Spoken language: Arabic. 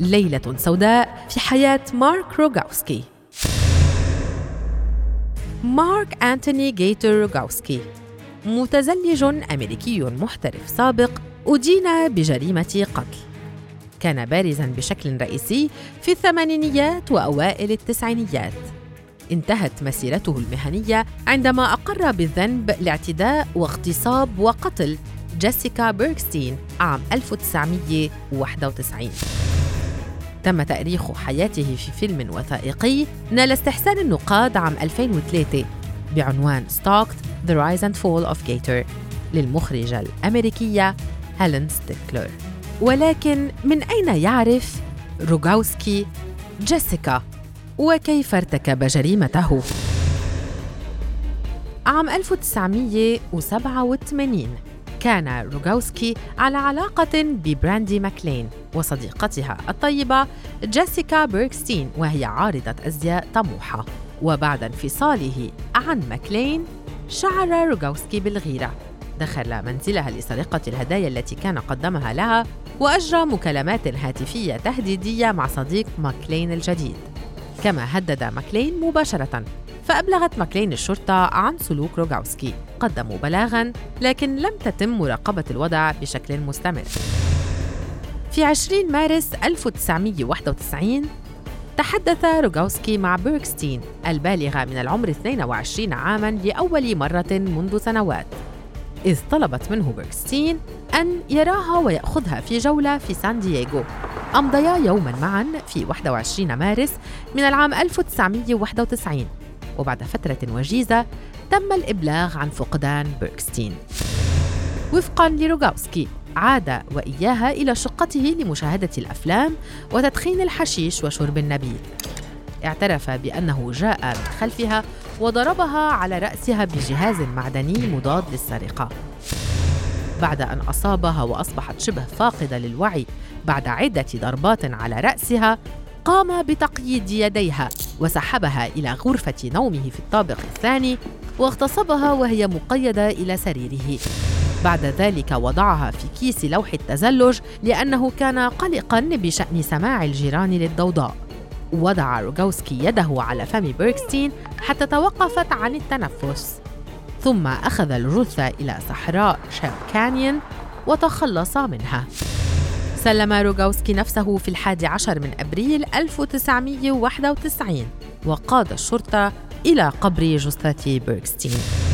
ليلة سوداء في حياة مارك روغاوسكي. مارك أنتوني جيتر روغاوسكي متزلج أمريكي محترف سابق أدين بجريمة قتل. كان بارزا بشكل رئيسي في الثمانينيات وأوائل التسعينيات. انتهت مسيرته المهنية عندما أقر بالذنب لاعتداء واغتصاب وقتل جيسيكا بيرغستين عام 1991 تم تأريخ حياته في فيلم وثائقي نال استحسان النقاد عام 2003 بعنوان Stoked The Rise and Fall of Gator للمخرجة الأمريكية هيلين ستيكلر ولكن من أين يعرف روغاوسكي جيسيكا وكيف ارتكب جريمته؟ عام 1987 كان روغاوسكي على علاقة ببراندي ماكلين وصديقتها الطيبة جيسيكا بيركستين وهي عارضة أزياء طموحة. وبعد انفصاله عن ماكلين شعر روغاوسكي بالغيرة. دخل منزلها لسرقة الهدايا التي كان قدمها لها وأجرى مكالمات هاتفية تهديدية مع صديق ماكلين الجديد. كما هدد ماكلين مباشرة فأبلغت ماكلين الشرطة عن سلوك روغاوسكي. قدموا بلاغا لكن لم تتم مراقبة الوضع بشكل مستمر. في 20 مارس 1991 تحدث روغاوسكي مع بيركستين البالغة من العمر 22 عاماً لأول مرة منذ سنوات. إذ طلبت منه بيركستين أن يراها ويأخذها في جولة في سان دييغو. أمضيا يوما معا في 21 مارس من العام 1991 وبعد فترة وجيزة تم الإبلاغ عن فقدان بيركستين. وفقا لروغاوسكي عاد وإياها إلى شقته لمشاهدة الأفلام وتدخين الحشيش وشرب النبيذ. اعترف بأنه جاء من خلفها وضربها على رأسها بجهاز معدني مضاد للسرقة. بعد أن أصابها وأصبحت شبه فاقدة للوعي بعد عدة ضربات على رأسها قام بتقييد يديها. وسحبها إلى غرفة نومه في الطابق الثاني واغتصبها وهي مقيدة إلى سريره. بعد ذلك وضعها في كيس لوح التزلج لأنه كان قلقا بشأن سماع الجيران للضوضاء. وضع روغوسكي يده على فم بيركستين حتى توقفت عن التنفس. ثم أخذ الجثة إلى صحراء شاب كانيون وتخلص منها. سلم روغوسكي نفسه في الحادي عشر من أبريل 1991 وقاد الشرطة إلى قبر جثة بيركستين